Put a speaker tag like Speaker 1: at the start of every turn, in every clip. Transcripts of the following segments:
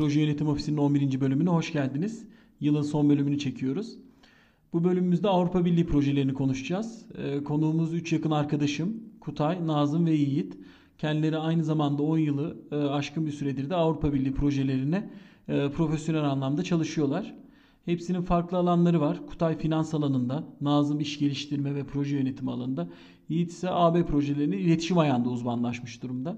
Speaker 1: Proje Yönetim Ofisi'nin 11. bölümüne hoş geldiniz. Yılın son bölümünü çekiyoruz. Bu bölümümüzde Avrupa Birliği projelerini konuşacağız. Ee, konuğumuz 3 yakın arkadaşım Kutay, Nazım ve Yiğit. Kendileri aynı zamanda 10 yılı e, aşkın bir süredir de Avrupa Birliği projelerine e, profesyonel anlamda çalışıyorlar. Hepsinin farklı alanları var. Kutay finans alanında, Nazım iş geliştirme ve proje yönetimi alanında, Yiğit ise AB projelerinin iletişim ayağında uzmanlaşmış durumda.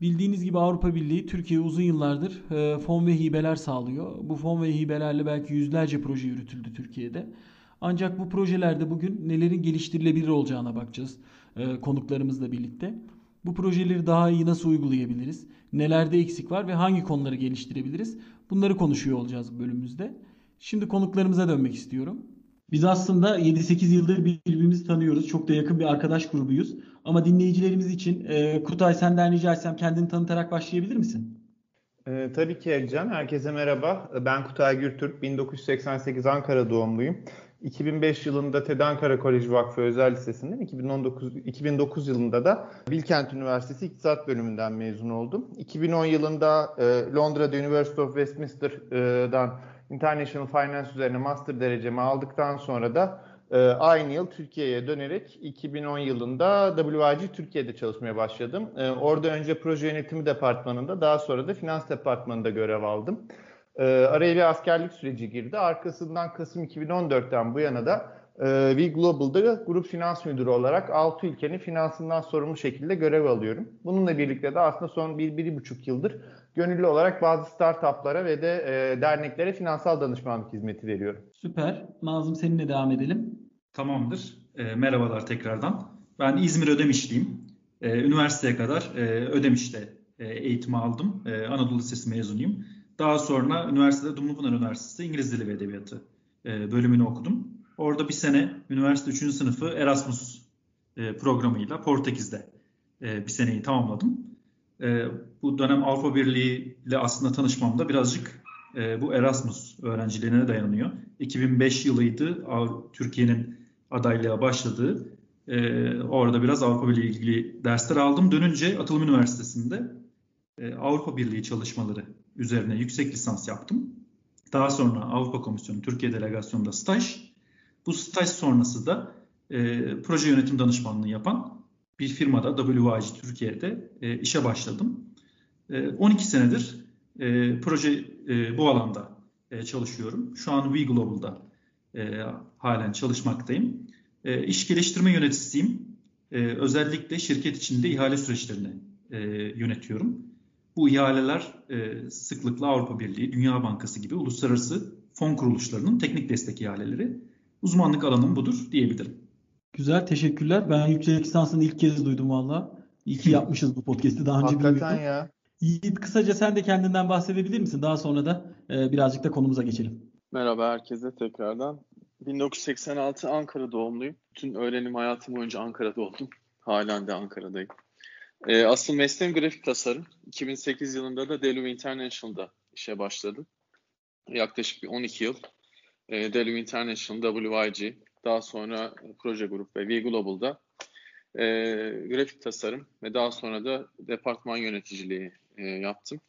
Speaker 1: Bildiğiniz gibi Avrupa Birliği Türkiye uzun yıllardır e, fon ve hibeler sağlıyor. Bu fon ve hibelerle belki yüzlerce proje yürütüldü Türkiye'de. Ancak bu projelerde bugün nelerin geliştirilebilir olacağına bakacağız e, konuklarımızla birlikte. Bu projeleri daha iyi nasıl uygulayabiliriz? Nelerde eksik var ve hangi konuları geliştirebiliriz? Bunları konuşuyor olacağız bu bölümümüzde. Şimdi konuklarımıza dönmek istiyorum. Biz aslında 7-8 yıldır birbirimizi tanıyoruz. Çok da yakın bir arkadaş grubuyuz. Ama dinleyicilerimiz için e, Kutay senden rica etsem kendini tanıtarak başlayabilir misin?
Speaker 2: E, tabii ki Ercan. Herkese merhaba. Ben Kutay Gürtürk. 1988 Ankara doğumluyum. 2005 yılında TED Ankara Koleji Vakfı Özel Lisesi'nden 2019, 2009 yılında da Bilkent Üniversitesi İktisat Bölümünden mezun oldum. 2010 yılında e, Londra'da University of Westminster'dan International Finance üzerine master derecemi aldıktan sonra da e, aynı yıl Türkiye'ye dönerek 2010 yılında WIG Türkiye'de çalışmaya başladım. E, orada önce proje yönetimi departmanında daha sonra da finans departmanında görev aldım. E, araya bir askerlik süreci girdi. Arkasından Kasım 2014'ten bu yana da e, V Global'da grup finans müdürü olarak 6 ülkenin finansından sorumlu şekilde görev alıyorum. Bununla birlikte de aslında son 1-1,5 yıldır gönüllü olarak bazı startuplara ve de e, derneklere finansal danışmanlık hizmeti veriyorum.
Speaker 1: Süper. Nazım seninle devam edelim.
Speaker 3: Tamamdır. E, merhabalar tekrardan. Ben İzmir Ödemişliyim. E, üniversiteye kadar e, Ödemiş'te e, eğitimi aldım. E, Anadolu Lisesi mezunuyum. Daha sonra üniversitede Dumlupınar Üniversitesi İngiliz Dili ve Edebiyatı e, bölümünü okudum. Orada bir sene üniversite 3. sınıfı Erasmus e, programıyla Portekiz'de e, bir seneyi tamamladım. E, bu dönem Avrupa Birliği ile aslında tanışmam da birazcık bu Erasmus öğrencilerine dayanıyor. 2005 yılıydı Türkiye'nin adaylığa başladığı. Orada biraz Avrupa Birliği ilgili dersler aldım. Dönünce Atılım Üniversitesi'nde Avrupa Birliği çalışmaları üzerine yüksek lisans yaptım. Daha sonra Avrupa Komisyonu Türkiye Delegasyonu'nda staj. Bu staj sonrası da e, proje yönetim danışmanlığı yapan bir firmada WIG Türkiye'de e, işe başladım. E, 12 senedir e, proje e, bu alanda e, çalışıyorum. Şu an V Global'da e, halen çalışmaktayım. E, iş geliştirme yöneticisiyim. E, özellikle şirket içinde ihale süreçlerini e, yönetiyorum. Bu ihaleler e, sıklıkla Avrupa Birliği, Dünya Bankası gibi uluslararası fon kuruluşlarının teknik destek ihaleleri. Uzmanlık alanım budur diyebilirim.
Speaker 1: Güzel teşekkürler. Ben yüksek lisansını ilk kez duydum valla. İyi ki yapmışız bu podcast'i daha önce
Speaker 2: Hakikaten
Speaker 1: bilmiyordum.
Speaker 2: ya.
Speaker 1: Yiğit kısaca sen de kendinden bahsedebilir misin? Daha sonra da e, birazcık da konumuza geçelim.
Speaker 4: Merhaba herkese tekrardan. 1986 Ankara doğumluyum. Bütün öğrenim hayatım boyunca Ankara'da oldum. Halen de Ankara'dayım. Ee, asıl mesleğim grafik tasarım. 2008 yılında da Delu International'da işe başladım. Yaklaşık bir 12 yıl. E, Delu International, WIG, daha sonra proje grup ve V Global'da e, grafik tasarım ve daha sonra da departman yöneticiliği e, yaptım.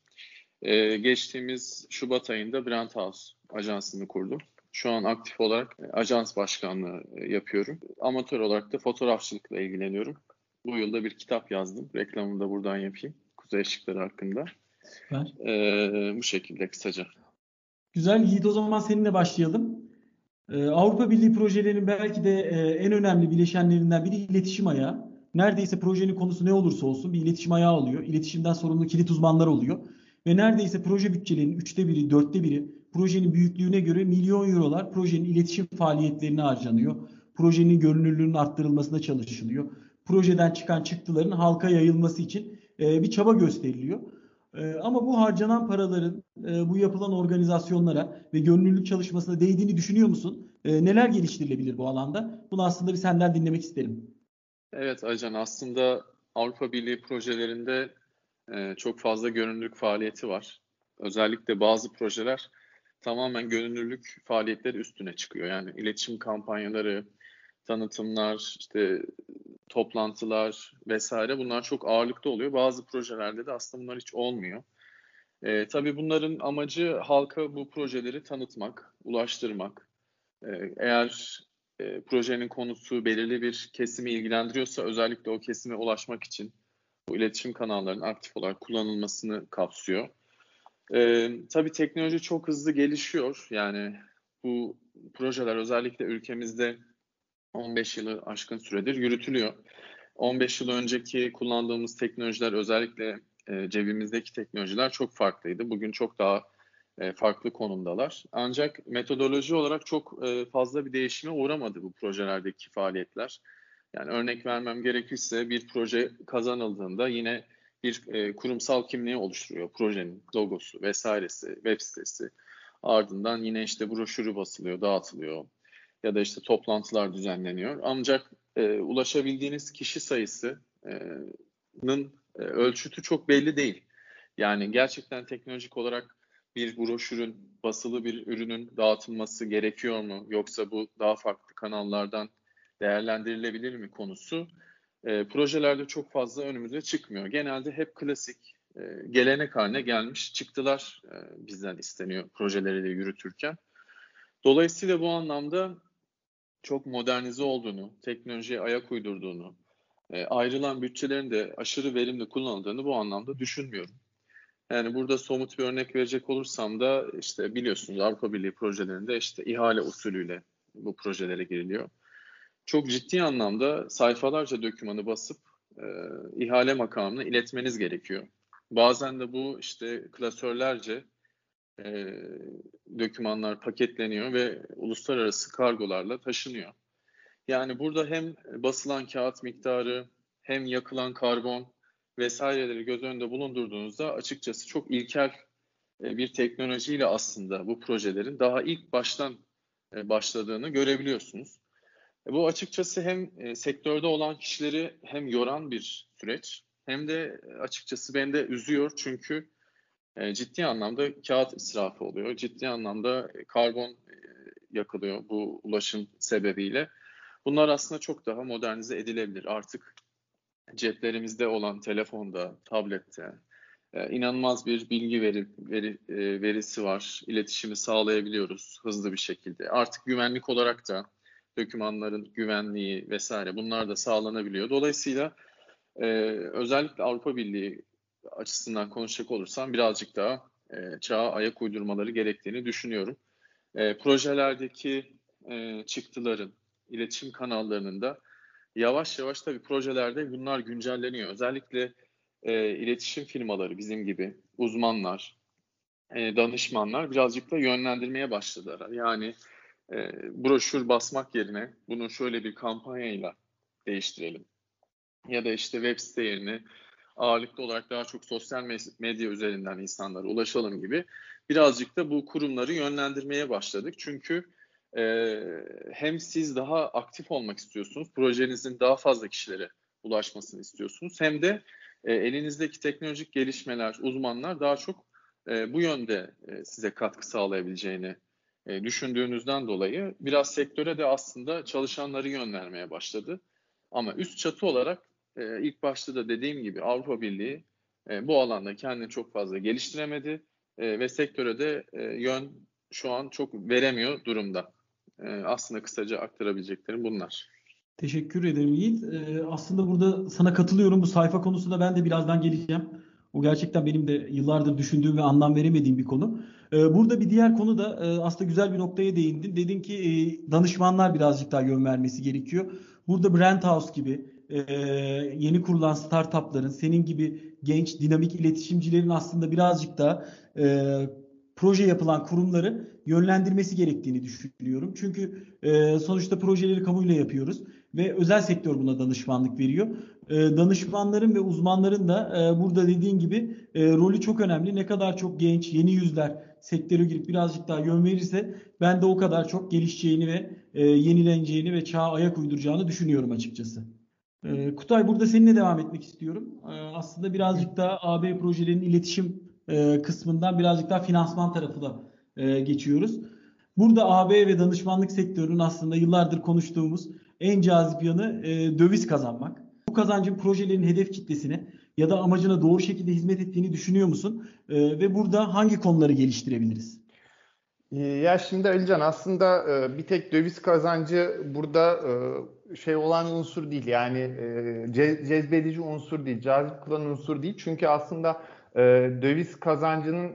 Speaker 4: E, geçtiğimiz Şubat ayında Brand House ajansını kurdum. Şu an aktif olarak ajans başkanlığı e, yapıyorum. Amatör olarak da fotoğrafçılıkla ilgileniyorum. Bu yılda bir kitap yazdım. Reklamını da buradan yapayım. Kuzey ışıkları hakkında. Süper. E, bu şekilde kısaca.
Speaker 1: Güzel Yiğit o zaman seninle başlayalım. Ee, Avrupa Birliği projelerinin belki de e, en önemli bileşenlerinden biri iletişim ayağı. Neredeyse projenin konusu ne olursa olsun bir iletişim ayağı oluyor. İletişimden sorumlu kilit uzmanlar oluyor. Ve neredeyse proje bütçelerinin üçte biri, dörtte biri projenin büyüklüğüne göre milyon eurolar projenin iletişim faaliyetlerine harcanıyor. Projenin görünürlüğünün arttırılmasına çalışılıyor. Projeden çıkan çıktıların halka yayılması için e, bir çaba gösteriliyor. Ee, ama bu harcanan paraların e, bu yapılan organizasyonlara ve gönüllülük çalışmasına değdiğini düşünüyor musun? Ee, neler geliştirilebilir bu alanda? Bunu aslında bir senden dinlemek isterim.
Speaker 4: Evet Acan aslında Avrupa Birliği projelerinde e, çok fazla gönüllülük faaliyeti var. Özellikle bazı projeler tamamen gönüllülük faaliyetleri üstüne çıkıyor. Yani iletişim kampanyaları, tanıtımlar, işte toplantılar vesaire bunlar çok ağırlıkta oluyor. Bazı projelerde de aslında bunlar hiç olmuyor. E, tabii bunların amacı halka bu projeleri tanıtmak, ulaştırmak. E, eğer e, projenin konusu belirli bir kesimi ilgilendiriyorsa özellikle o kesime ulaşmak için bu iletişim kanallarının aktif olarak kullanılmasını kapsıyor. E, tabii teknoloji çok hızlı gelişiyor. Yani bu projeler özellikle ülkemizde 15 yılı aşkın süredir yürütülüyor. 15 yıl önceki kullandığımız teknolojiler özellikle e, cebimizdeki teknolojiler çok farklıydı. Bugün çok daha e, farklı konumdalar. Ancak metodoloji olarak çok e, fazla bir değişime uğramadı bu projelerdeki faaliyetler. Yani örnek vermem gerekirse bir proje kazanıldığında yine bir kurumsal kimliği oluşturuyor. Projenin logosu vesairesi, web sitesi. Ardından yine işte broşürü basılıyor, dağıtılıyor ya da işte toplantılar düzenleniyor. Ancak e, ulaşabildiğiniz kişi sayısının e, ölçütü çok belli değil. Yani gerçekten teknolojik olarak bir broşürün, basılı bir ürünün dağıtılması gerekiyor mu? Yoksa bu daha farklı kanallardan değerlendirilebilir mi konusu e, projelerde çok fazla önümüze çıkmıyor. Genelde hep klasik e, gelenek haline gelmiş çıktılar e, bizden isteniyor projeleri de yürütürken. Dolayısıyla bu anlamda çok modernize olduğunu, teknolojiye ayak uydurduğunu, e, ayrılan bütçelerin de aşırı verimli kullanıldığını bu anlamda düşünmüyorum. Yani burada somut bir örnek verecek olursam da işte biliyorsunuz Avrupa Birliği projelerinde işte ihale usulüyle bu projelere giriliyor. Çok ciddi anlamda sayfalarca dokümanı basıp e, ihale makamına iletmeniz gerekiyor. Bazen de bu işte klasörlerce e, dokümanlar paketleniyor ve uluslararası kargolarla taşınıyor. Yani burada hem basılan kağıt miktarı hem yakılan karbon vesaireleri göz önünde bulundurduğunuzda açıkçası çok ilkel e, bir teknolojiyle aslında bu projelerin daha ilk baştan e, başladığını görebiliyorsunuz. E, bu açıkçası hem sektörde olan kişileri hem yoran bir süreç hem de açıkçası beni de üzüyor çünkü ciddi anlamda kağıt israfı oluyor. Ciddi anlamda karbon yakılıyor bu ulaşım sebebiyle. Bunlar aslında çok daha modernize edilebilir. Artık ceplerimizde olan telefonda, tablette e, inanılmaz bir bilgi veri, veri e, verisi var. İletişimi sağlayabiliyoruz hızlı bir şekilde. Artık güvenlik olarak da dokümanların güvenliği vesaire bunlar da sağlanabiliyor. Dolayısıyla e, özellikle Avrupa Birliği açısından konuşacak olursam birazcık daha e, çağa ayak uydurmaları gerektiğini düşünüyorum. E, projelerdeki e, çıktıların, iletişim kanallarının da yavaş yavaş tabii projelerde bunlar güncelleniyor. Özellikle e, iletişim firmaları bizim gibi uzmanlar, e, danışmanlar birazcık da yönlendirmeye başladılar. Yani e, broşür basmak yerine bunu şöyle bir kampanyayla değiştirelim. Ya da işte web site yerine ağırlıklı olarak daha çok sosyal medya üzerinden insanlara ulaşalım gibi birazcık da bu kurumları yönlendirmeye başladık. Çünkü e, hem siz daha aktif olmak istiyorsunuz, projenizin daha fazla kişilere ulaşmasını istiyorsunuz. Hem de e, elinizdeki teknolojik gelişmeler, uzmanlar daha çok e, bu yönde e, size katkı sağlayabileceğini e, düşündüğünüzden dolayı biraz sektöre de aslında çalışanları yönlendirmeye başladı. Ama üst çatı olarak e, ilk başta da dediğim gibi Avrupa Birliği e, bu alanda kendini çok fazla geliştiremedi e, ve sektöre de e, yön şu an çok veremiyor durumda. Aslında kısaca aktarabileceklerim bunlar.
Speaker 1: Teşekkür ederim Yiğit. Aslında burada sana katılıyorum. Bu sayfa konusunda ben de birazdan geleceğim. O gerçekten benim de yıllardır düşündüğüm ve anlam veremediğim bir konu. Burada bir diğer konu da aslında güzel bir noktaya değindin. Dedin ki danışmanlar birazcık daha yön vermesi gerekiyor. Burada Brand House gibi e, yeni kurulan startupların, senin gibi genç dinamik iletişimcilerin aslında birazcık da e, proje yapılan kurumları yönlendirmesi gerektiğini düşünüyorum. Çünkü e, sonuçta projeleri kamuyla yapıyoruz ve özel sektör buna danışmanlık veriyor. E, danışmanların ve uzmanların da e, burada dediğin gibi e, rolü çok önemli. Ne kadar çok genç, yeni yüzler sektöre girip birazcık daha yön verirse ben de o kadar çok gelişeceğini ve e, yenileneceğini ve çağa ayak uyduracağını düşünüyorum açıkçası. E, Kutay burada seninle devam etmek istiyorum. E, aslında birazcık daha AB projelerinin iletişim e, kısmından birazcık daha finansman tarafına e, geçiyoruz. Burada AB ve danışmanlık sektörünün aslında yıllardır konuştuğumuz en cazip yanı e, döviz kazanmak. Bu kazancın projelerin hedef kitlesine ya da amacına doğru şekilde hizmet ettiğini düşünüyor musun? E, ve burada hangi konuları geliştirebiliriz?
Speaker 2: Ee, ya şimdi Alican aslında bir tek döviz kazancı burada şey olan unsur değil yani e, cezbedici unsur değil, cazip kılan unsur değil. Çünkü aslında döviz kazancının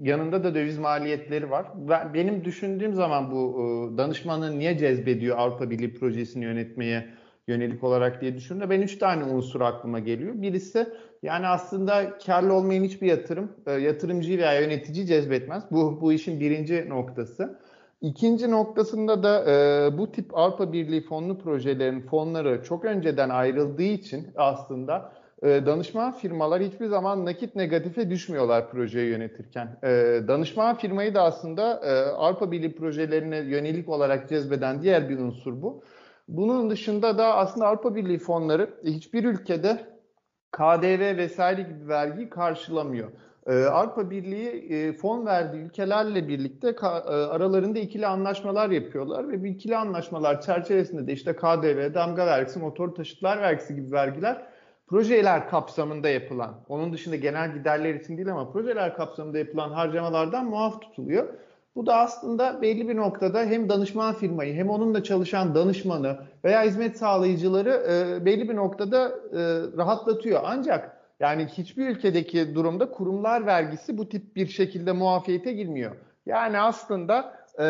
Speaker 2: yanında da döviz maliyetleri var. Benim düşündüğüm zaman bu danışmanı niye cezbediyor Avrupa Birliği projesini yönetmeye yönelik olarak diye düşündüğümde ben üç tane unsur aklıma geliyor. Birisi yani aslında karlı olmayan hiçbir yatırım e, yatırımcıyı veya yöneticiyi cezbetmez. Bu, bu işin birinci noktası. İkinci noktasında da e, bu tip Avrupa Birliği fonlu projelerin fonları çok önceden ayrıldığı için aslında e, danışman firmalar hiçbir zaman nakit negatife düşmüyorlar projeyi yönetirken. E, danışman firmayı da aslında e, Avrupa Birliği projelerine yönelik olarak cezbeden diğer bir unsur bu. Bunun dışında da aslında Avrupa Birliği fonları hiçbir ülkede KDV vesaire gibi vergi karşılamıyor. Ee, Avrupa Birliği e, fon verdiği ülkelerle birlikte e, aralarında ikili anlaşmalar yapıyorlar ve bu ikili anlaşmalar çerçevesinde de işte KDV, damga vergisi, motor taşıtlar vergisi gibi vergiler projeler kapsamında yapılan, onun dışında genel giderler için değil ama projeler kapsamında yapılan harcamalardan muaf tutuluyor. Bu da aslında belli bir noktada hem danışman firmayı hem onunla çalışan danışmanı veya hizmet sağlayıcıları e, belli bir noktada rahatlatıyor. Ancak yani hiçbir ülkedeki durumda kurumlar vergisi bu tip bir şekilde muafiyete girmiyor. Yani aslında e,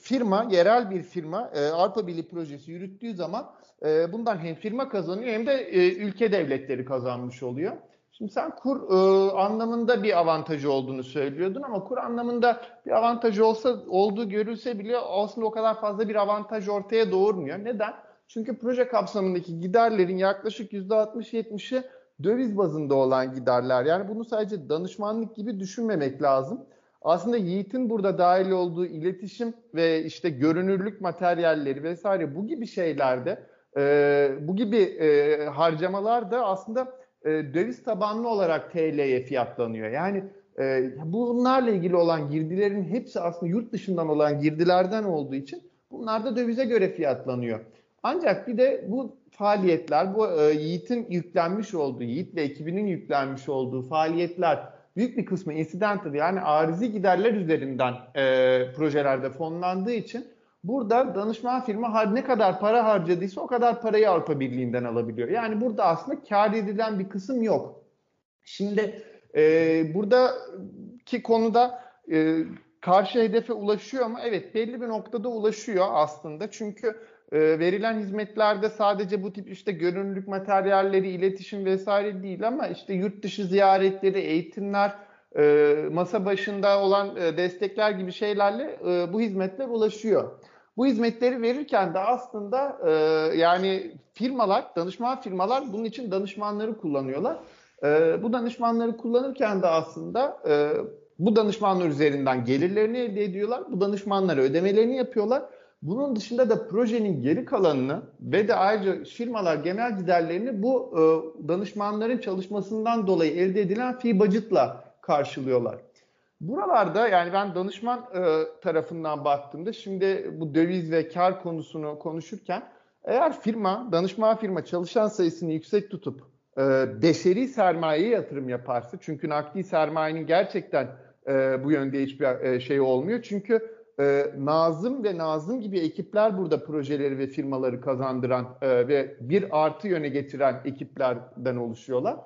Speaker 2: firma, yerel bir firma e, Avrupa Birliği projesi yürüttüğü zaman e, bundan hem firma kazanıyor hem de e, ülke devletleri kazanmış oluyor. Şimdi sen kur e, anlamında bir avantajı olduğunu söylüyordun ama kur anlamında bir avantajı olsa olduğu görülse bile aslında o kadar fazla bir avantaj ortaya doğurmuyor. Neden? Çünkü proje kapsamındaki giderlerin yaklaşık %60-70'i döviz bazında olan giderler. Yani bunu sadece danışmanlık gibi düşünmemek lazım. Aslında Yiğit'in burada dahil olduğu iletişim ve işte görünürlük materyalleri vesaire bu gibi şeylerde e, bu gibi e, harcamalar da aslında e, döviz tabanlı olarak TL'ye fiyatlanıyor. Yani e, bunlarla ilgili olan girdilerin hepsi aslında yurt dışından olan girdilerden olduğu için bunlar da dövize göre fiyatlanıyor. Ancak bir de bu faaliyetler, bu e, Yiğit'in yüklenmiş olduğu, Yiğit ve ekibinin yüklenmiş olduğu faaliyetler büyük bir kısmı incidental yani arizi giderler üzerinden e, projelerde fonlandığı için Burada danışman firma ne kadar para harcadıysa o kadar parayı Avrupa Birliği'nden alabiliyor. Yani burada aslında kar edilen bir kısım yok. Şimdi e, buradaki konuda e, karşı hedefe ulaşıyor ama evet belli bir noktada ulaşıyor aslında. Çünkü e, verilen hizmetlerde sadece bu tip işte görünürlük materyalleri, iletişim vesaire değil ama işte yurt dışı ziyaretleri, eğitimler, e, masa başında olan e, destekler gibi şeylerle e, bu hizmetler ulaşıyor. Bu hizmetleri verirken de aslında e, yani firmalar, danışman firmalar bunun için danışmanları kullanıyorlar. E, bu danışmanları kullanırken de aslında e, bu danışmanlar üzerinden gelirlerini elde ediyorlar. Bu danışmanlara ödemelerini yapıyorlar. Bunun dışında da projenin geri kalanını ve de ayrıca firmalar genel giderlerini bu e, danışmanların çalışmasından dolayı elde edilen fee budget'la karşılıyorlar. Buralarda yani ben danışman e, tarafından baktığımda şimdi bu döviz ve kar konusunu konuşurken eğer firma, danışman firma çalışan sayısını yüksek tutup e, beşeri sermayeye yatırım yaparsa çünkü nakdi sermayenin gerçekten e, bu yönde hiçbir e, şey olmuyor. Çünkü e, Nazım ve Nazım gibi ekipler burada projeleri ve firmaları kazandıran e, ve bir artı yöne getiren ekiplerden oluşuyorlar.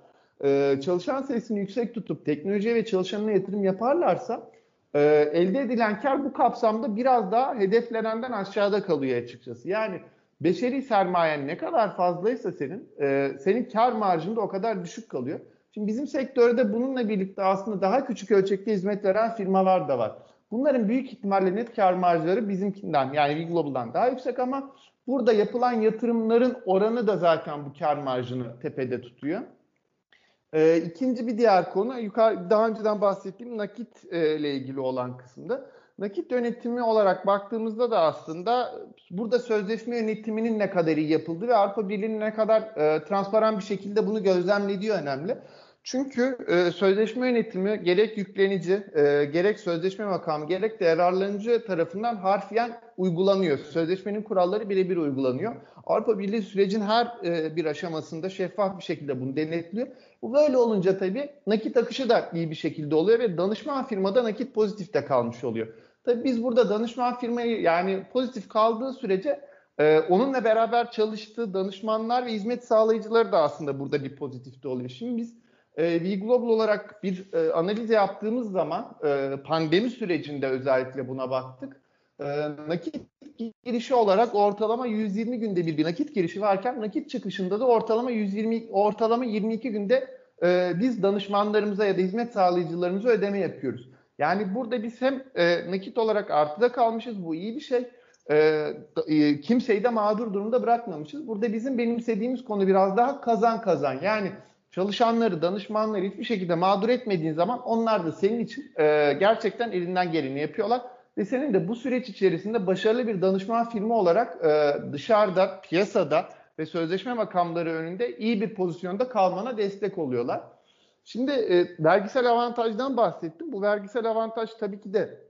Speaker 2: Ee, çalışan sayısını yüksek tutup teknolojiye ve çalışanına yatırım yaparlarsa e, elde edilen kar bu kapsamda biraz daha hedeflenenden aşağıda kalıyor açıkçası. Yani beşeri sermayen ne kadar fazlaysa senin, e, senin kar marjın da o kadar düşük kalıyor. Şimdi bizim sektörde bununla birlikte aslında daha küçük ölçekte hizmet veren firmalar da var. Bunların büyük ihtimalle net kar marjları bizimkinden yani Global'dan daha yüksek ama burada yapılan yatırımların oranı da zaten bu kar marjını tepede tutuyor. E, ikinci bir diğer konu yukarı daha önceden bahsettiğim nakit e, ile ilgili olan kısımda. Nakit yönetimi olarak baktığımızda da aslında burada sözleşme yönetiminin ne kadar iyi yapıldığı ve Avrupa Birliği'nin ne kadar e, transparan bir şekilde bunu gözlemlediği önemli. Çünkü e, sözleşme yönetimi gerek yüklenici, e, gerek sözleşme makamı, gerek de yararlanıcı tarafından harfiyen uygulanıyor. Sözleşmenin kuralları birebir uygulanıyor. Avrupa Birliği sürecin her e, bir aşamasında şeffaf bir şekilde bunu denetliyor. Bu böyle olunca tabii nakit akışı da iyi bir şekilde oluyor ve danışman firmada nakit pozitifte kalmış oluyor. Tabii biz burada danışman firmayı yani pozitif kaldığı sürece ee, onunla beraber çalıştığı danışmanlar ve hizmet sağlayıcıları da aslında burada bir pozitifte oluyor. Şimdi biz e, V-Global olarak bir e, analiz yaptığımız zaman e, pandemi sürecinde özellikle buna baktık. E, nakit girişi olarak ortalama 120 günde bir, bir nakit girişi varken nakit çıkışında da ortalama 120 ortalama 22 günde e, biz danışmanlarımıza ya da hizmet sağlayıcılarımıza ödeme yapıyoruz. Yani burada biz hem e, nakit olarak artıda kalmışız bu iyi bir şey e, e, kimseyi de mağdur durumda bırakmamışız. Burada bizim benimsediğimiz konu biraz daha kazan kazan. Yani çalışanları, danışmanları hiçbir şekilde mağdur etmediğin zaman onlar da senin için e, gerçekten elinden geleni yapıyorlar. Ve senin de bu süreç içerisinde başarılı bir danışman firma olarak e, dışarıda, piyasada ve sözleşme makamları önünde iyi bir pozisyonda kalmana destek oluyorlar. Şimdi e, vergisel avantajdan bahsettim. Bu vergisel avantaj tabii ki de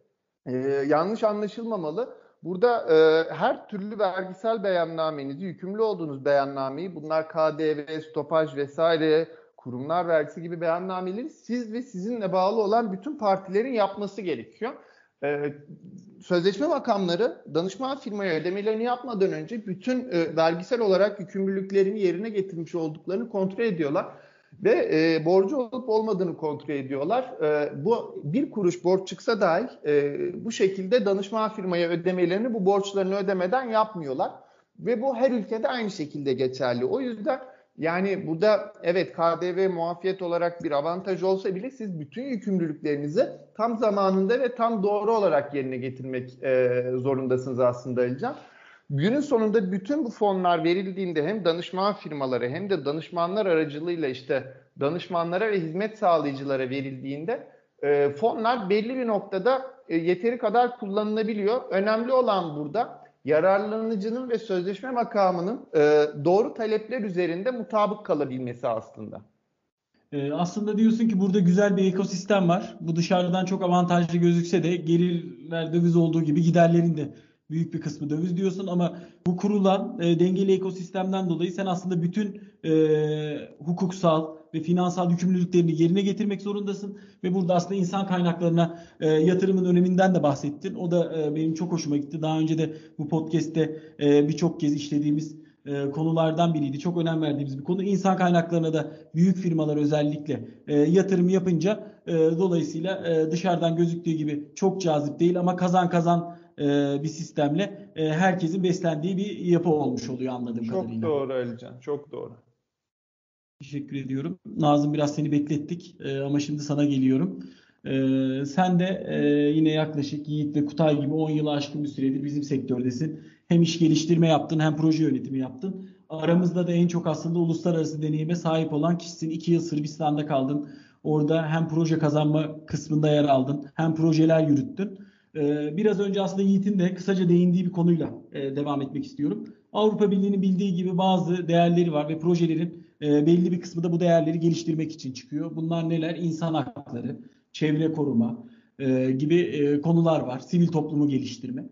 Speaker 2: e, yanlış anlaşılmamalı. Burada e, her türlü vergisel beyannamenizi, yükümlü olduğunuz beyannameyi, bunlar KDV, stopaj vesaire, kurumlar vergisi gibi beyannameleri siz ve sizinle bağlı olan bütün partilerin yapması gerekiyor. E, sözleşme makamları danışman firmaya ödemelerini yapmadan önce bütün e, vergisel olarak yükümlülüklerini yerine getirmiş olduklarını kontrol ediyorlar ve e, borcu olup olmadığını kontrol ediyorlar. E, bu bir kuruş borç çıksa dahi e, bu şekilde danışman firmaya ödemelerini bu borçlarını ödemeden yapmıyorlar. Ve bu her ülkede aynı şekilde geçerli. O yüzden yani burada evet KDV muafiyet olarak bir avantaj olsa bile siz bütün yükümlülüklerinizi tam zamanında ve tam doğru olarak yerine getirmek e, zorundasınız aslında Alican. Günün sonunda bütün bu fonlar verildiğinde hem danışman firmaları hem de danışmanlar aracılığıyla işte danışmanlara ve hizmet sağlayıcılara verildiğinde e, fonlar belli bir noktada e, yeteri kadar kullanılabiliyor. Önemli olan burada yararlanıcının ve sözleşme makamının e, doğru talepler üzerinde mutabık kalabilmesi aslında.
Speaker 1: E, aslında diyorsun ki burada güzel bir ekosistem var. Bu dışarıdan çok avantajlı gözükse de gelirler döviz olduğu gibi giderlerin de büyük bir kısmı döviz diyorsun ama bu kurulan e, dengeli ekosistemden dolayı sen aslında bütün e, hukuksal ve finansal yükümlülüklerini yerine getirmek zorundasın ve burada aslında insan kaynaklarına e, yatırımın öneminden de bahsettin. O da e, benim çok hoşuma gitti. Daha önce de bu podcast'te e, birçok kez işlediğimiz e, konulardan biriydi. Çok önem verdiğimiz bir konu. İnsan kaynaklarına da büyük firmalar özellikle e, yatırım yapınca e, dolayısıyla e, dışarıdan gözüktüğü gibi çok cazip değil ama kazan kazan e, bir sistemle e, herkesin beslendiği bir yapı olmuş oluyor anladığım
Speaker 2: çok
Speaker 1: kadarıyla.
Speaker 2: Çok doğru Alican, çok doğru.
Speaker 1: Teşekkür ediyorum. Nazım biraz seni beklettik e, ama şimdi sana geliyorum. Sen de e, yine yaklaşık Yiğit ve Kutay gibi 10 yılı aşkın bir süredir bizim sektördesin. Hem iş geliştirme yaptın hem proje yönetimi yaptın. Aramızda da en çok aslında uluslararası deneyime sahip olan kişisin. 2 yıl Sırbistan'da kaldın. Orada hem proje kazanma kısmında yer aldın hem projeler yürüttün. Ee, biraz önce aslında Yiğit'in de kısaca değindiği bir konuyla e, devam etmek istiyorum. Avrupa Birliği'nin bildiği gibi bazı değerleri var ve projelerin e, belli bir kısmı da bu değerleri geliştirmek için çıkıyor. Bunlar neler? İnsan hakları, çevre koruma e, gibi konular var. Sivil toplumu geliştirme.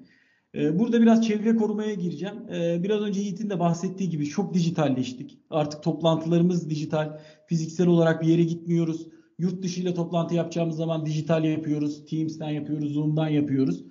Speaker 1: Burada biraz çevre korumaya gireceğim. Biraz önce Yiğit'in de bahsettiği gibi çok dijitalleştik. Artık toplantılarımız dijital. Fiziksel olarak bir yere gitmiyoruz Yurt dışı ile toplantı yapacağımız zaman dijital yapıyoruz, Teams'ten yapıyoruz, Zoom'dan yapıyoruz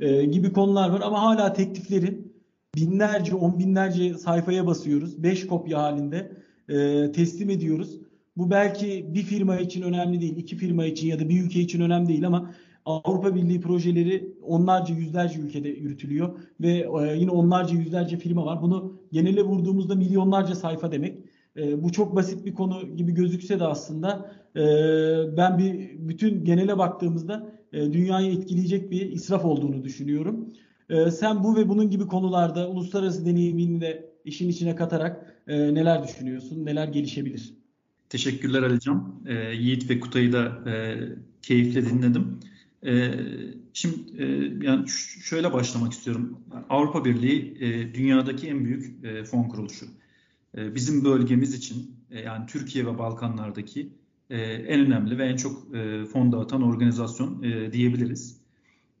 Speaker 1: e, gibi konular var. Ama hala tekliflerin binlerce, on binlerce sayfaya basıyoruz. Beş kopya halinde e, teslim ediyoruz. Bu belki bir firma için önemli değil, iki firma için ya da bir ülke için önemli değil ama Avrupa Birliği projeleri onlarca yüzlerce ülkede yürütülüyor ve e, yine onlarca yüzlerce firma var. Bunu genele vurduğumuzda milyonlarca sayfa demek. E, bu çok basit bir konu gibi gözükse de aslında e, ben bir bütün genele baktığımızda e, dünyayı etkileyecek bir israf olduğunu düşünüyorum. E, sen bu ve bunun gibi konularda uluslararası deneyimini de işin içine katarak e, neler düşünüyorsun, neler gelişebilir?
Speaker 3: Teşekkürler Alican. E, Yiğit ve Kutay'ı da e, keyifle dinledim. Şimdi yani şöyle başlamak istiyorum. Avrupa Birliği dünyadaki en büyük fon kuruluşu. Bizim bölgemiz için yani Türkiye ve Balkanlardaki e, en önemli ve en çok e, fon dağıtan organizasyon e, diyebiliriz.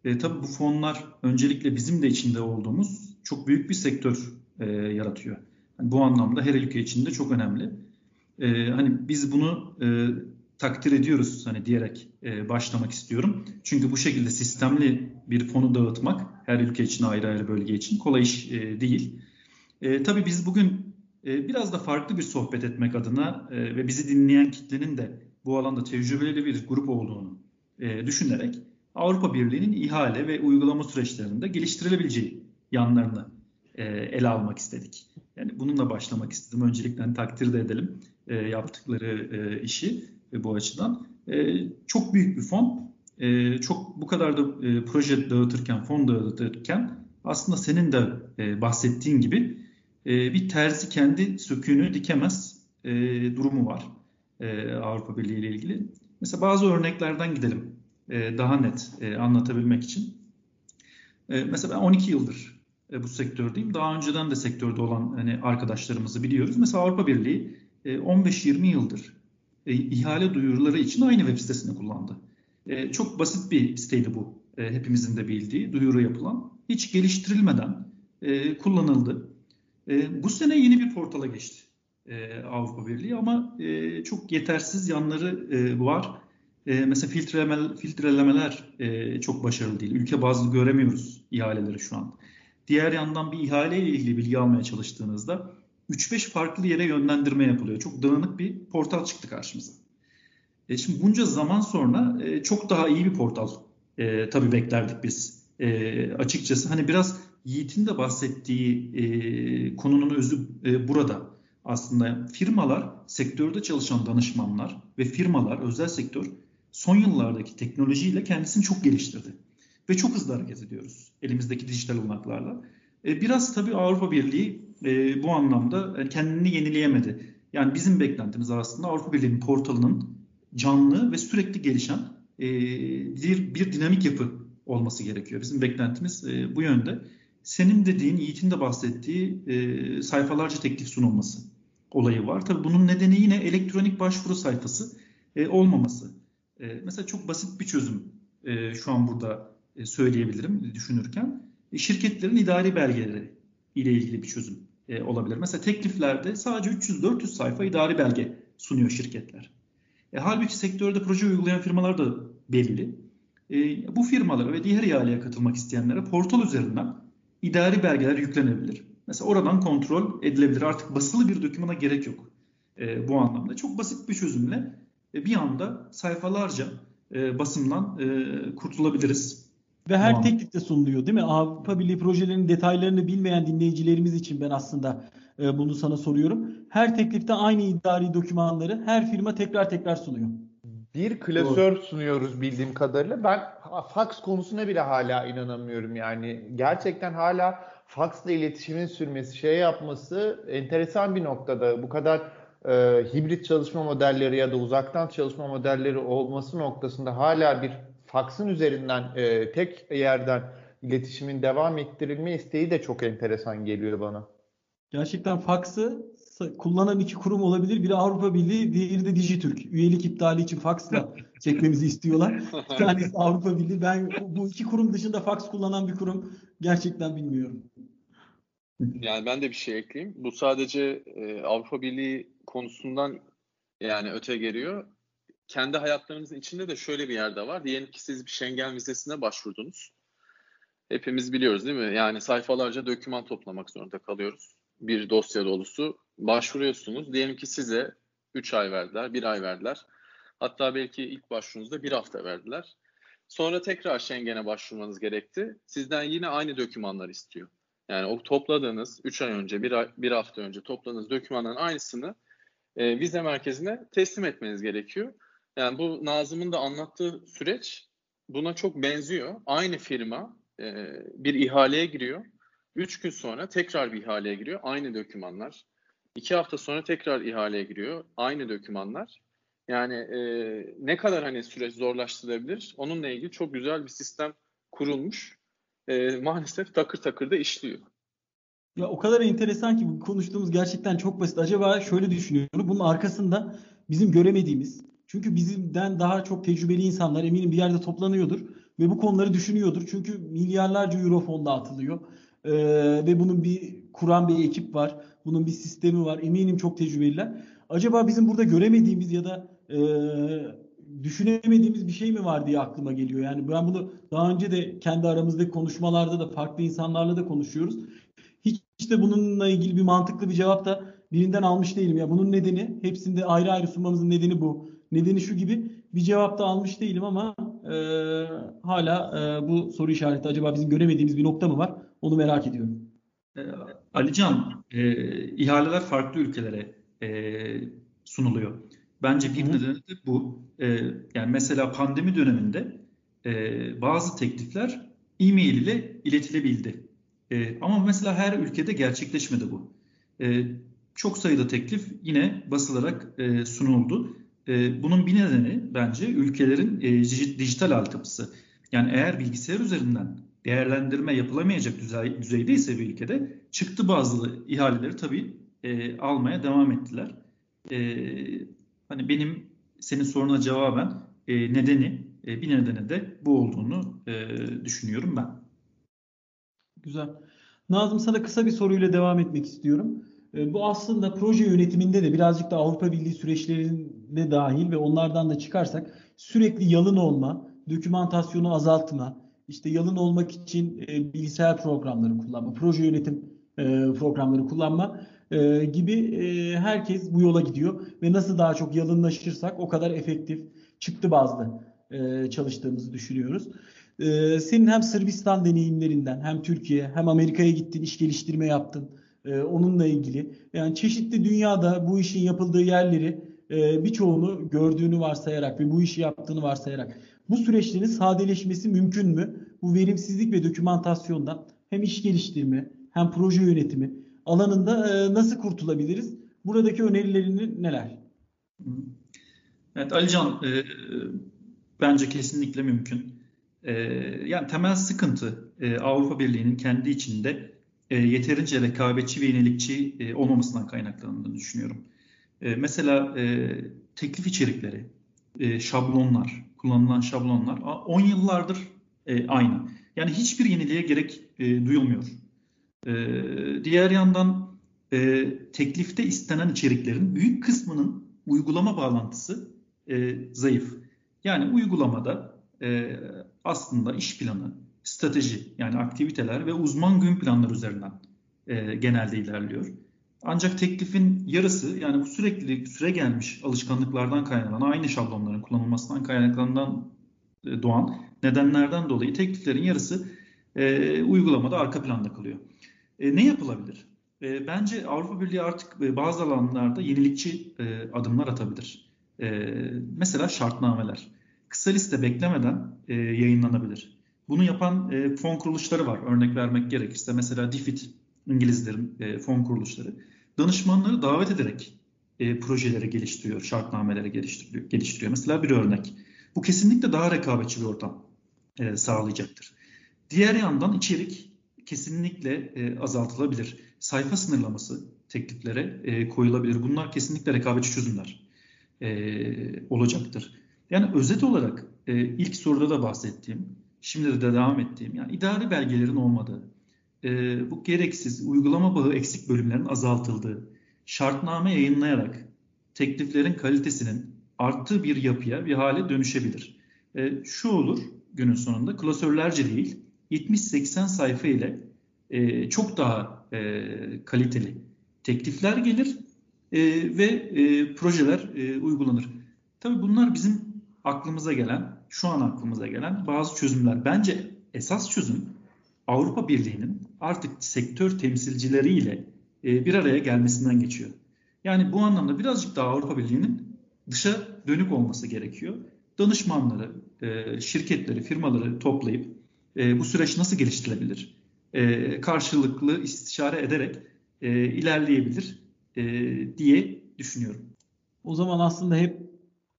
Speaker 3: E, tabii bu fonlar öncelikle bizim de içinde olduğumuz çok büyük bir sektör e, yaratıyor. Yani bu anlamda her ülke için de çok önemli. E, hani biz bunu e, takdir ediyoruz hani diyerek e, başlamak istiyorum. Çünkü bu şekilde sistemli bir fonu dağıtmak her ülke için ayrı ayrı bölge için kolay iş e, değil. E, tabii biz bugün biraz da farklı bir sohbet etmek adına e, ve bizi dinleyen kitlenin de bu alanda tecrübeli bir grup olduğunu e, düşünerek Avrupa Birliği'nin ihale ve uygulama süreçlerinde geliştirilebileceği yanlarını e, ele almak istedik. Yani bununla başlamak istedim. Öncelikle hani takdir de edelim yaptıkları işi bu açıdan. Çok büyük bir fon. Çok bu kadar da proje dağıtırken, fon dağıtırken aslında senin de bahsettiğin gibi e, bir terzi kendi söküğünü dikemez e, durumu var e, Avrupa Birliği ile ilgili. Mesela bazı örneklerden gidelim e, daha net anlatabilmek için. Mesela ben 12 yıldır bu sektördeyim. Daha önceden de sektörde olan hani arkadaşlarımızı biliyoruz. Mesela Avrupa Birliği e, 15-20 yıldır ihale duyuruları için aynı web sitesini kullandı. Çok basit bir siteydi bu. Hepimizin de bildiği duyuru yapılan. Hiç geliştirilmeden kullanıldı. E, bu sene yeni bir portala geçti e, Avrupa Birliği ama e, çok yetersiz yanları e, var. E, mesela filtreleme, filtrelemeler e, çok başarılı değil. Ülke bazlı göremiyoruz ihaleleri şu an. Diğer yandan bir ihale ile ilgili bilgi almaya çalıştığınızda 3-5 farklı yere yönlendirme yapılıyor. Çok dağınık bir portal çıktı karşımıza. E, şimdi bunca zaman sonra e, çok daha iyi bir portal e, tabii beklerdik biz. E, açıkçası hani biraz Yiğit'in de bahsettiği e, konunun özü e, burada. Aslında firmalar, sektörde çalışan danışmanlar ve firmalar, özel sektör son yıllardaki teknolojiyle kendisini çok geliştirdi. Ve çok hızlı hareket ediyoruz elimizdeki dijital olanaklarla. E, biraz tabii Avrupa Birliği e, bu anlamda kendini yenileyemedi. Yani bizim beklentimiz aslında Avrupa Birliği'nin portalının canlı ve sürekli gelişen e, bir, bir dinamik yapı olması gerekiyor. Bizim beklentimiz e, bu yönde. Senin dediğin, Yiğit'in de bahsettiği e, sayfalarca teklif sunulması olayı var. Tabii bunun nedeni yine elektronik başvuru sayfası e, olmaması. E, mesela çok basit bir çözüm e, şu an burada e, söyleyebilirim düşünürken. E, şirketlerin idari belgeleri ile ilgili bir çözüm e, olabilir. Mesela tekliflerde sadece 300-400 sayfa idari belge sunuyor şirketler. E, halbuki sektörde proje uygulayan firmalar da belli. E, bu firmalara ve diğer ihaleye katılmak isteyenlere portal üzerinden idari belgeler yüklenebilir. Mesela oradan kontrol edilebilir. Artık basılı bir dokümana gerek yok e, bu anlamda. Çok basit bir çözümle e, bir anda sayfalarca e, basımdan e, kurtulabiliriz.
Speaker 1: Ve her teklifte sunuluyor değil mi? Avrupa Birliği projelerinin detaylarını bilmeyen dinleyicilerimiz için ben aslında e, bunu sana soruyorum. Her teklifte aynı idari dokümanları her firma tekrar tekrar sunuyor.
Speaker 2: Bir klasör Doğru. sunuyoruz bildiğim kadarıyla. Ben fax konusuna bile hala inanamıyorum yani. Gerçekten hala faxla iletişimin sürmesi, şey yapması enteresan bir noktada. Bu kadar e, hibrit çalışma modelleri ya da uzaktan çalışma modelleri olması noktasında hala bir faksın üzerinden e, tek yerden iletişimin devam ettirilme isteği de çok enteresan geliyor bana.
Speaker 1: Gerçekten faksı kullanan iki kurum olabilir. Biri Avrupa Birliği, diğeri de Dijitürk. Üyelik iptali için faksla çekmemizi istiyorlar. Bir tanesi Avrupa Birliği. Ben bu iki kurum dışında faks kullanan bir kurum gerçekten bilmiyorum.
Speaker 4: Yani ben de bir şey ekleyeyim. Bu sadece e, Avrupa Birliği konusundan yani öte geliyor. Kendi hayatlarımızın içinde de şöyle bir yerde var. Diyelim ki siz bir Schengen vizesine başvurdunuz. Hepimiz biliyoruz değil mi? Yani sayfalarca doküman toplamak zorunda kalıyoruz. Bir dosya dolusu başvuruyorsunuz. Diyelim ki size 3 ay verdiler, 1 ay verdiler. Hatta belki ilk başvurunuzda 1 hafta verdiler. Sonra tekrar Schengen'e başvurmanız gerekti. Sizden yine aynı dokümanlar istiyor. Yani o topladığınız 3 ay önce, 1 ay, bir hafta önce topladığınız dokümanların aynısını e, vize merkezine teslim etmeniz gerekiyor. Yani bu Nazım'ın da anlattığı süreç buna çok benziyor. Aynı firma e, bir ihaleye giriyor. 3 gün sonra tekrar bir ihaleye giriyor. Aynı dokümanlar. İki hafta sonra tekrar ihaleye giriyor. Aynı dokümanlar. Yani e, ne kadar hani süreç zorlaştırılabilir? Onunla ilgili çok güzel bir sistem kurulmuş. E, maalesef takır takır da işliyor.
Speaker 1: Ya o kadar enteresan ki konuştuğumuz gerçekten çok basit. Acaba şöyle düşünüyorum. Bunun arkasında bizim göremediğimiz Çünkü bizden daha çok tecrübeli insanlar eminim bir yerde toplanıyordur ve bu konuları düşünüyordur. Çünkü milyarlarca euro fonda atılıyor. Ee, ve bunun bir kuran bir ekip var. Bunun bir sistemi var. Eminim çok tecrübeliler. Acaba bizim burada göremediğimiz ya da e, düşünemediğimiz bir şey mi var diye aklıma geliyor. Yani ben bunu daha önce de kendi aramızdaki konuşmalarda da farklı insanlarla da konuşuyoruz. Hiç de bununla ilgili bir mantıklı bir cevap da birinden almış değilim. Ya bunun nedeni hepsinde ayrı ayrı sunmamızın nedeni bu. Nedeni şu gibi bir cevap da almış değilim ama e, hala e, bu soru işareti acaba bizim göremediğimiz bir nokta mı var? Onu merak ediyorum.
Speaker 3: E, Alican, e, ihaleler farklı ülkelere e, sunuluyor. Bence bir nedeni de bu. E, yani mesela pandemi döneminde e, bazı teklifler e-mail ile iletilebildi. E, ama mesela her ülkede gerçekleşmedi bu. E, çok sayıda teklif yine basılarak e, sunuldu. E, bunun bir nedeni bence ülkelerin e, dijital altyapısı. Yani eğer bilgisayar üzerinden değerlendirme yapılamayacak düzey, düzeyde ise bir ülkede çıktı bazı ihaleleri tabii e, almaya devam ettiler. E, hani benim senin soruna cevaben e, nedeni e, bir nedeni de bu olduğunu e, düşünüyorum ben.
Speaker 1: Güzel. Nazım sana kısa bir soruyla devam etmek istiyorum. E, bu aslında proje yönetiminde de birazcık da Avrupa Birliği süreçlerinde dahil ve onlardan da çıkarsak sürekli yalın olma, dokümantasyonu azaltma, işte yalın olmak için e, bilgisayar programları kullanma, proje yönetim e, programları kullanma gibi herkes bu yola gidiyor ve nasıl daha çok yalınlaşırsak o kadar efektif çıktı bazlı çalıştığımızı düşünüyoruz. Senin hem Sırbistan deneyimlerinden hem Türkiye hem Amerika'ya gittin, iş geliştirme yaptın e, onunla ilgili. Yani çeşitli dünyada bu işin yapıldığı yerleri e, birçoğunu gördüğünü varsayarak ve bu işi yaptığını varsayarak bu süreçlerin sadeleşmesi mümkün mü? Bu verimsizlik ve dokümantasyondan hem iş geliştirme hem proje yönetimi alanında e, nasıl kurtulabiliriz? Buradaki önerilerin neler?
Speaker 3: Evet Alican e, bence kesinlikle mümkün. E, yani temel sıkıntı e, Avrupa Birliği'nin kendi içinde e, yeterince rekabetçi ve yenilikçi e, olmamasından kaynaklandığını düşünüyorum. E, mesela e, teklif içerikleri, e, şablonlar, kullanılan şablonlar 10 yıllardır e, aynı. Yani hiçbir yeniliğe gerek e, duyulmuyor. E, diğer yandan teklifte istenen içeriklerin büyük kısmının uygulama bağlantısı zayıf. Yani uygulamada aslında iş planı, strateji yani aktiviteler ve uzman gün planları üzerinden genelde ilerliyor. Ancak teklifin yarısı yani bu sürekli süre gelmiş alışkanlıklardan kaynaklanan aynı şablonların kullanılmasından kaynaklanan e, doğan nedenlerden dolayı tekliflerin yarısı e, uygulamada arka planda kalıyor. E, ne yapılabilir? E, bence Avrupa Birliği artık e, bazı alanlarda yenilikçi e, adımlar atabilir. E, mesela şartnameler. Kısa liste beklemeden e, yayınlanabilir. Bunu yapan e, fon kuruluşları var. Örnek vermek gerekirse mesela DFID İngilizlerin e, fon kuruluşları. Danışmanları davet ederek e, projeleri geliştiriyor, şartnameleri geliştiriyor, geliştiriyor. Mesela bir örnek. Bu kesinlikle daha rekabetçi bir ortam e, sağlayacaktır. Diğer yandan içerik kesinlikle e, azaltılabilir. Sayfa sınırlaması tekliflere e, koyulabilir. Bunlar kesinlikle rekabetçi çözümler e, olacaktır. Yani özet olarak e, ilk soruda da bahsettiğim şimdi de devam ettiğim yani idari belgelerin olmadığı, e, bu gereksiz uygulama bağı eksik bölümlerin azaltıldığı, şartname yayınlayarak tekliflerin kalitesinin arttığı bir yapıya, bir hale dönüşebilir. E, şu olur günün sonunda klasörlerce değil 70-80 sayfa ile e, çok daha e, kaliteli teklifler gelir e, ve e, projeler e, uygulanır. Tabii bunlar bizim aklımıza gelen şu an aklımıza gelen bazı çözümler. Bence esas çözüm Avrupa Birliği'nin artık sektör temsilcileriyle e, bir araya gelmesinden geçiyor. Yani bu anlamda birazcık daha Avrupa Birliği'nin dışa dönük olması gerekiyor. Danışmanları, e, şirketleri, firmaları toplayıp e, bu süreç nasıl geliştirilebilir? Karşılıklı istişare ederek ilerleyebilir diye düşünüyorum.
Speaker 1: O zaman aslında hep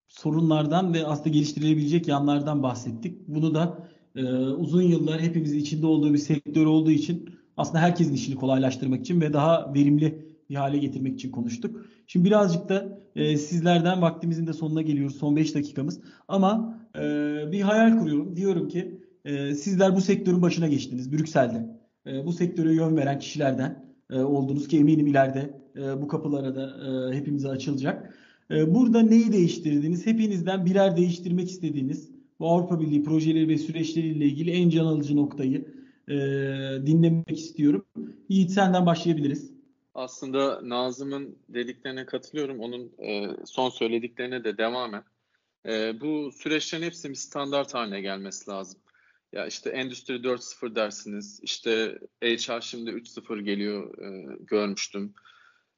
Speaker 1: sorunlardan ve aslında geliştirilebilecek yanlardan bahsettik. Bunu da e, uzun yıllar hepimizin içinde olduğu bir sektör olduğu için aslında herkesin işini kolaylaştırmak için ve daha verimli bir hale getirmek için konuştuk. Şimdi birazcık da e, sizlerden vaktimizin de sonuna geliyoruz. Son 5 dakikamız. Ama e, bir hayal kuruyorum. Diyorum ki e, sizler bu sektörün başına geçtiniz Brüksel'de. E, bu sektöre yön veren kişilerden e, oldunuz ki eminim ileride e, bu kapılara da e, hepimize açılacak. E, burada neyi değiştirdiniz? Hepinizden birer değiştirmek istediğiniz bu Avrupa Birliği projeleri ve süreçleriyle ilgili en can alıcı noktayı e, dinlemek istiyorum. Yiğit senden başlayabiliriz.
Speaker 4: Aslında Nazım'ın dediklerine katılıyorum. Onun e, son söylediklerine de devamen. E, bu süreçlerin hepsinin bir standart haline gelmesi lazım. Ya işte Endüstri 4.0 dersiniz. İşte HR şimdi 3.0 geliyor e, görmüştüm.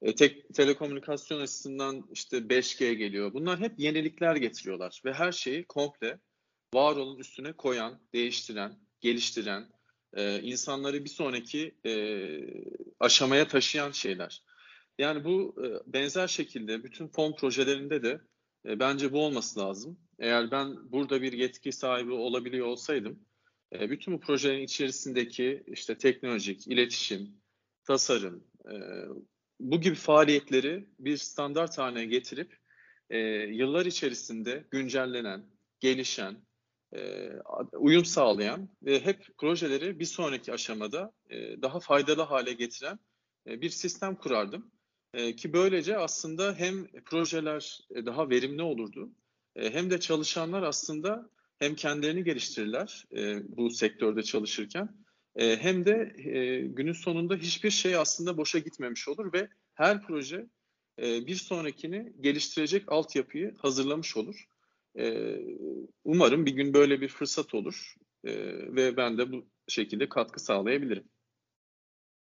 Speaker 4: E, tek telekomünikasyon açısından işte 5G geliyor. Bunlar hep yenilikler getiriyorlar ve her şeyi komple var olun üstüne koyan, değiştiren, geliştiren, e, insanları bir sonraki e, aşamaya taşıyan şeyler. Yani bu e, benzer şekilde bütün fon projelerinde de e, bence bu olması lazım. Eğer ben burada bir yetki sahibi olabiliyor olsaydım, e, bütün bu projelerin içerisindeki işte teknolojik, iletişim, tasarım, e, bu gibi faaliyetleri bir standart haline getirip e, yıllar içerisinde güncellenen, gelişen, e, uyum sağlayan ve hep projeleri bir sonraki aşamada e, daha faydalı hale getiren e, bir sistem kurardım. Ki böylece aslında hem projeler daha verimli olurdu hem de çalışanlar aslında hem kendilerini geliştirirler bu sektörde çalışırken hem de günün sonunda hiçbir şey aslında boşa gitmemiş olur ve her proje bir sonrakini geliştirecek altyapıyı hazırlamış olur. E, umarım bir gün böyle bir fırsat olur e, ve ben de bu şekilde katkı sağlayabilirim.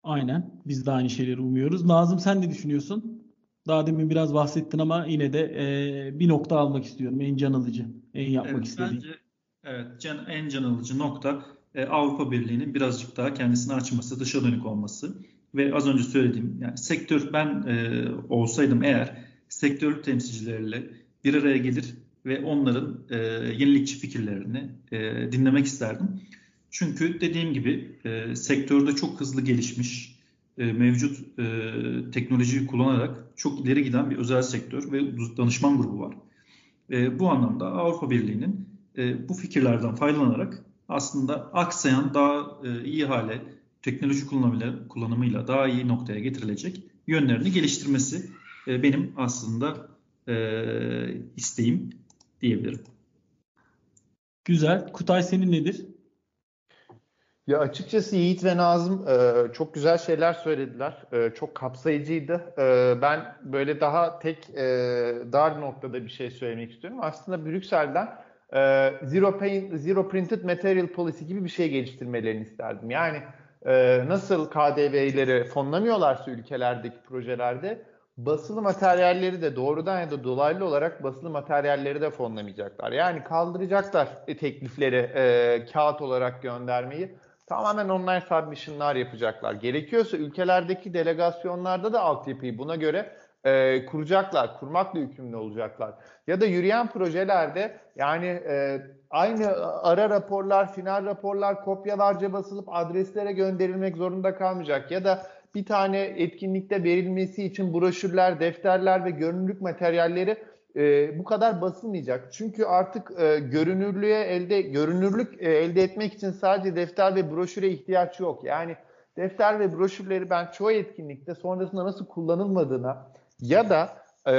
Speaker 1: Aynen. Biz de aynı şeyleri umuyoruz. Nazım sen ne düşünüyorsun? Daha demin biraz bahsettin ama yine de e, bir nokta almak istiyorum. En can alıcı, en yapmak
Speaker 3: evet,
Speaker 1: istediğin.
Speaker 3: Bence evet, can, en can alıcı nokta e, Avrupa Birliği'nin birazcık daha kendisini açması, dışa dönük olması ve az önce söylediğim yani sektör ben e, olsaydım eğer sektör temsilcileriyle bir araya gelir ve onların e, yenilikçi fikirlerini e, dinlemek isterdim. Çünkü dediğim gibi e, sektörde çok hızlı gelişmiş, e, mevcut e, teknolojiyi kullanarak çok ileri giden bir özel sektör ve danışman grubu var. E, bu anlamda Avrupa Birliği'nin e, bu fikirlerden faydalanarak aslında aksayan daha e, iyi hale teknoloji kullanımıyla, daha iyi noktaya getirilecek yönlerini geliştirmesi e, benim aslında e, isteğim diyebilirim.
Speaker 1: Güzel. Kutay senin nedir?
Speaker 2: Ya açıkçası Yiğit ve Nazım e, çok güzel şeyler söylediler. E, çok kapsayıcıydı. E, ben böyle daha tek e, dar noktada bir şey söylemek istiyorum. Aslında Brüksel'den e, Zero, Paint, Zero Printed Material Policy gibi bir şey geliştirmelerini isterdim. Yani e, nasıl KDV'leri fonlamıyorlarsa ülkelerdeki projelerde basılı materyalleri de doğrudan ya da dolaylı olarak basılı materyalleri de fonlamayacaklar. Yani kaldıracaklar teklifleri e, kağıt olarak göndermeyi. Tamamen online submission'lar yapacaklar. Gerekiyorsa ülkelerdeki delegasyonlarda da altyapıyı buna göre e, kuracaklar, kurmakla yükümlü olacaklar. Ya da yürüyen projelerde yani e, aynı ara raporlar, final raporlar kopyalarca basılıp adreslere gönderilmek zorunda kalmayacak. Ya da bir tane etkinlikte verilmesi için broşürler, defterler ve görünürlük materyalleri e, bu kadar basılmayacak. Çünkü artık e, görünürlüğe elde görünürlük e, elde etmek için sadece defter ve broşüre ihtiyaç yok. Yani defter ve broşürleri ben çoğu etkinlikte sonrasında nasıl kullanılmadığına ya da e,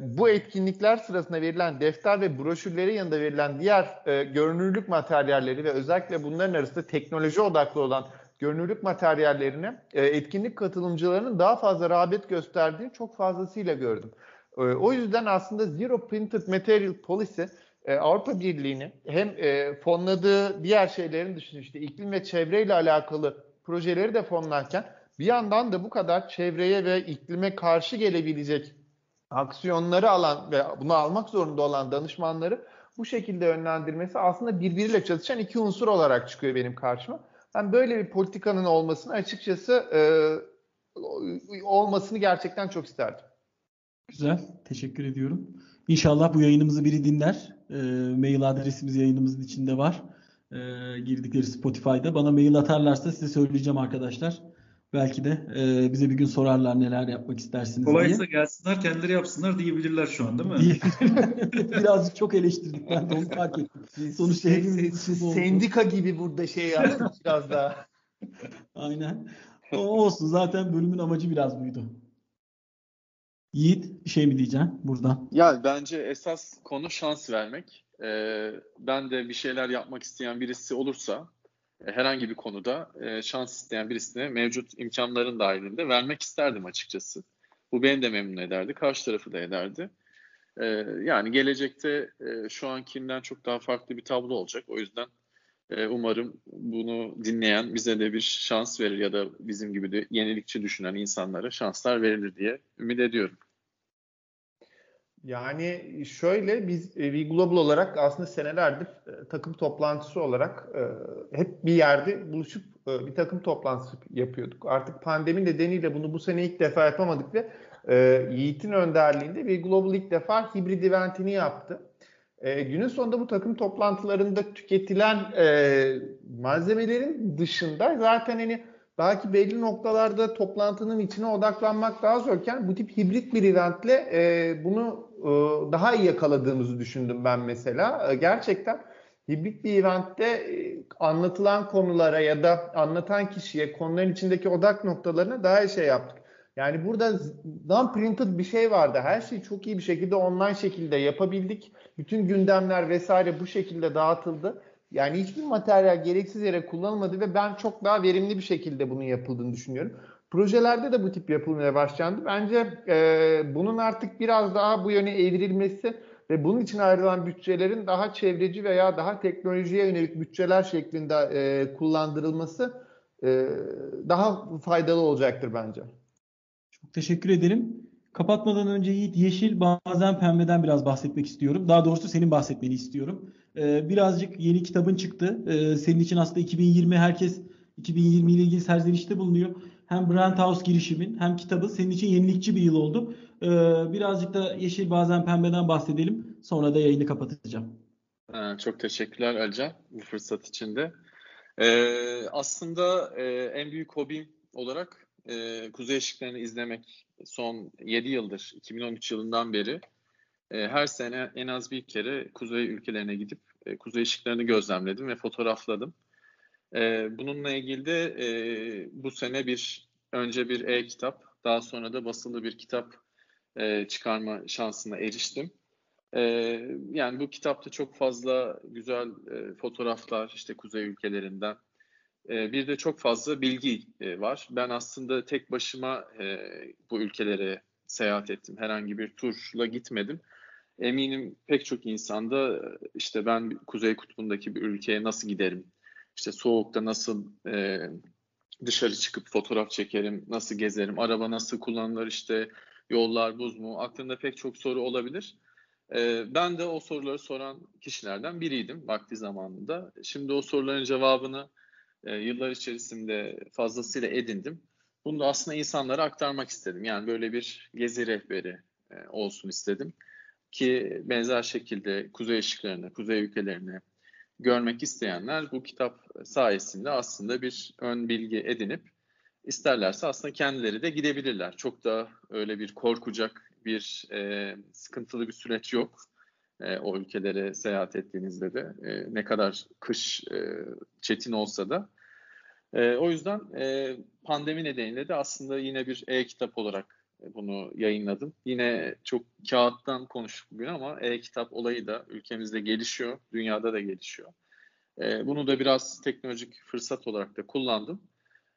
Speaker 2: bu etkinlikler sırasında verilen defter ve broşürleri yanında verilen diğer e, görünürlük materyalleri ve özellikle bunların arasında teknoloji odaklı olan görünürlük materyallerine e, etkinlik katılımcılarının daha fazla rağbet gösterdiğini çok fazlasıyla gördüm. E, o yüzden aslında Zero Printed Material Policy e, Avrupa Birliği'ni hem e, fonladığı diğer şeylerin dışında işte iklim ve çevreyle alakalı projeleri de fonlarken bir yandan da bu kadar çevreye ve iklime karşı gelebilecek aksiyonları alan ve bunu almak zorunda olan danışmanları bu şekilde yönlendirmesi aslında birbiriyle çatışan iki unsur olarak çıkıyor benim karşıma. Ben böyle bir politikanın olmasını açıkçası e, olmasını gerçekten çok isterdim.
Speaker 1: Güzel. Teşekkür ediyorum. İnşallah bu yayınımızı biri dinler. E, mail adresimiz yayınımızın içinde var. E, girdikleri Spotify'da. Bana mail atarlarsa size söyleyeceğim arkadaşlar. Belki de e, bize bir gün sorarlar neler yapmak istersiniz
Speaker 3: Kolaysa
Speaker 1: diye.
Speaker 3: gelsinler kendileri yapsınlar diyebilirler şu an değil mi?
Speaker 1: Birazcık çok eleştirdik ben de onu fark ettim. Sonuçta hepimiz.
Speaker 2: Sendika gibi burada şey yaptık biraz daha.
Speaker 1: Aynen. O olsun zaten bölümün amacı biraz buydu. Yiğit bir şey mi diyeceksin buradan?
Speaker 4: Ya bence esas konu şans vermek. Ee, ben de bir şeyler yapmak isteyen birisi olursa herhangi bir konuda e, şans isteyen birisine mevcut imkanların dahilinde vermek isterdim açıkçası. Bu beni de memnun ederdi, karşı tarafı da ederdi. Ee, yani gelecekte e, şu ankinden çok daha farklı bir tablo olacak. O yüzden e, umarım bunu dinleyen bize de bir şans verir ya da bizim gibi de yenilikçi düşünen insanlara şanslar verilir diye ümit ediyorum.
Speaker 2: Yani şöyle biz e, We Global olarak aslında senelerdir e, takım toplantısı olarak e, hep bir yerde buluşup e, bir takım toplantısı yapıyorduk. Artık pandemi nedeniyle bunu bu sene ilk defa yapamadık ve e, Yiğit'in önderliğinde We Global ilk defa hibrit eventini yaptı. E, günün sonunda bu takım toplantılarında tüketilen e, malzemelerin dışında zaten hani belki belli noktalarda toplantının içine odaklanmak daha zorken bu tip hibrit bir eventle e, bunu e, daha iyi yakaladığımızı düşündüm ben mesela. E, gerçekten hibrit bir eventte e, anlatılan konulara ya da anlatan kişiye konuların içindeki odak noktalarına daha iyi şey yaptık. Yani burada non-printed bir şey vardı. Her şeyi çok iyi bir şekilde online şekilde yapabildik. Bütün gündemler vesaire bu şekilde dağıtıldı. Yani hiçbir materyal gereksiz yere kullanılmadı ve ben çok daha verimli bir şekilde bunun yapıldığını düşünüyorum. Projelerde de bu tip yapılmaya başlandı. Bence e, bunun artık biraz daha bu yöne evrilmesi ve bunun için ayrılan bütçelerin daha çevreci veya daha teknolojiye yönelik bütçeler şeklinde e, kullandırılması e, daha faydalı olacaktır bence.
Speaker 1: Çok teşekkür ederim. Kapatmadan önce Yiğit yeşil bazen pembeden biraz bahsetmek istiyorum. Daha doğrusu senin bahsetmeni istiyorum. Ee, birazcık yeni kitabın çıktı. Ee, senin için aslında 2020 herkes 2020 ile ilgili serzenişte bulunuyor. Hem Brand House girişimin hem kitabı senin için yenilikçi bir yıl oldu. Ee, birazcık da yeşil bazen pembeden bahsedelim. Sonra da yayını kapatacağım.
Speaker 4: Çok teşekkürler Alican bu fırsat için de. Ee, aslında e, en büyük hobim olarak e, kuzey ışıklarını izlemek son 7 yıldır, 2013 yılından beri e, her sene en az bir kere kuzey ülkelerine gidip e, kuzey ışıklarını gözlemledim ve fotoğrafladım. E, bununla ilgili de e, bu sene bir önce bir e-kitap, daha sonra da basılı bir kitap e, çıkarma şansına eriştim. Ee, yani bu kitapta çok fazla güzel e, fotoğraflar işte kuzey ülkelerinden. Ee, bir de çok fazla bilgi e, var. Ben aslında tek başıma e, bu ülkelere seyahat ettim. Herhangi bir turla gitmedim. Eminim pek çok insanda e, işte ben Kuzey Kutbu'ndaki bir ülkeye nasıl giderim? İşte soğukta nasıl e, dışarı çıkıp fotoğraf çekerim? Nasıl gezerim? Araba nasıl kullanılır? İşte yollar buz mu? Aklında pek çok soru olabilir. Ee, ben de o soruları soran kişilerden biriydim vakti zamanında. Şimdi o soruların cevabını e, yıllar içerisinde fazlasıyla edindim. Bunu da aslında insanlara aktarmak istedim. Yani böyle bir gezi rehberi e, olsun istedim. Ki benzer şekilde kuzey ışıklarını, kuzey ülkelerini görmek isteyenler bu kitap sayesinde aslında bir ön bilgi edinip isterlerse aslında kendileri de gidebilirler. Çok da öyle bir korkacak bir e, sıkıntılı bir süreç yok. E, o ülkelere seyahat ettiğinizde de e, ne kadar kış e, çetin olsa da. E, o yüzden e, pandemi nedeniyle de aslında yine bir e-kitap olarak bunu yayınladım. Yine çok kağıttan konuştuk bugün ama e-kitap olayı da ülkemizde gelişiyor, dünyada da gelişiyor. E, bunu da biraz teknolojik fırsat olarak da kullandım.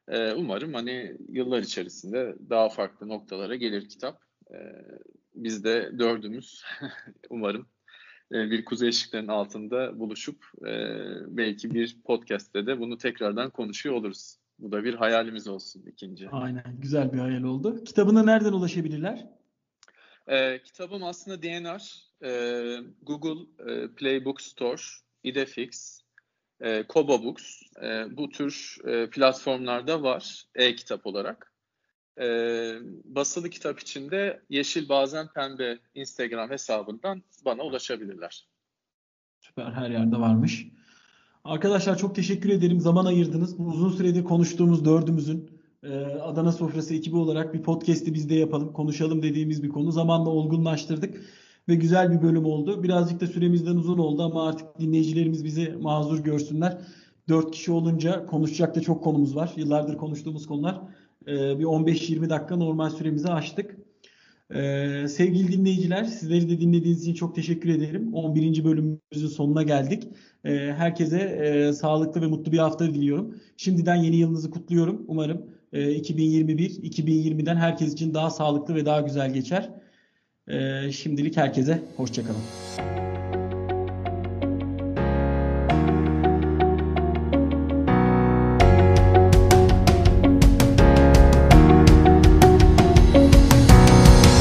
Speaker 4: E, umarım hani yıllar içerisinde daha farklı noktalara gelir kitap. E, biz de dördümüz umarım e, bir kuzey ışıklarının altında buluşup e, belki bir podcast'te de bunu tekrardan konuşuyor oluruz. Bu da bir hayalimiz olsun ikinci.
Speaker 1: Aynen. Güzel bir hayal oldu. Kitabına nereden ulaşabilirler?
Speaker 4: E, kitabım aslında DNR, e, Google e, Play Bookstore, Idefix, e, Kobo Books e, bu tür e, platformlarda var e-kitap olarak. E, basılı kitap için de Yeşil Bazen Pembe Instagram hesabından bana ulaşabilirler.
Speaker 1: Süper her yerde varmış. Arkadaşlar çok teşekkür ederim. Zaman ayırdınız. Bu uzun süredir konuştuğumuz dördümüzün Ee, Adana Sofrası ekibi olarak bir podcast'i biz de yapalım, konuşalım dediğimiz bir konu. Zamanla olgunlaştırdık ve güzel bir bölüm oldu. Birazcık da süremizden uzun oldu ama artık dinleyicilerimiz bizi mazur görsünler. Dört kişi olunca konuşacak da çok konumuz var. Yıllardır konuştuğumuz konular. Ee, bir 15-20 dakika normal süremizi aştık. Ee, sevgili dinleyiciler, sizleri de dinlediğiniz için çok teşekkür ederim. 11. bölümümüzün sonuna geldik. Ee, herkese e, sağlıklı ve mutlu bir hafta diliyorum. Şimdiden yeni yılınızı kutluyorum. Umarım e, 2021, 2020'den herkes için daha sağlıklı ve daha güzel geçer. Ee, şimdilik herkese hoşçakalın.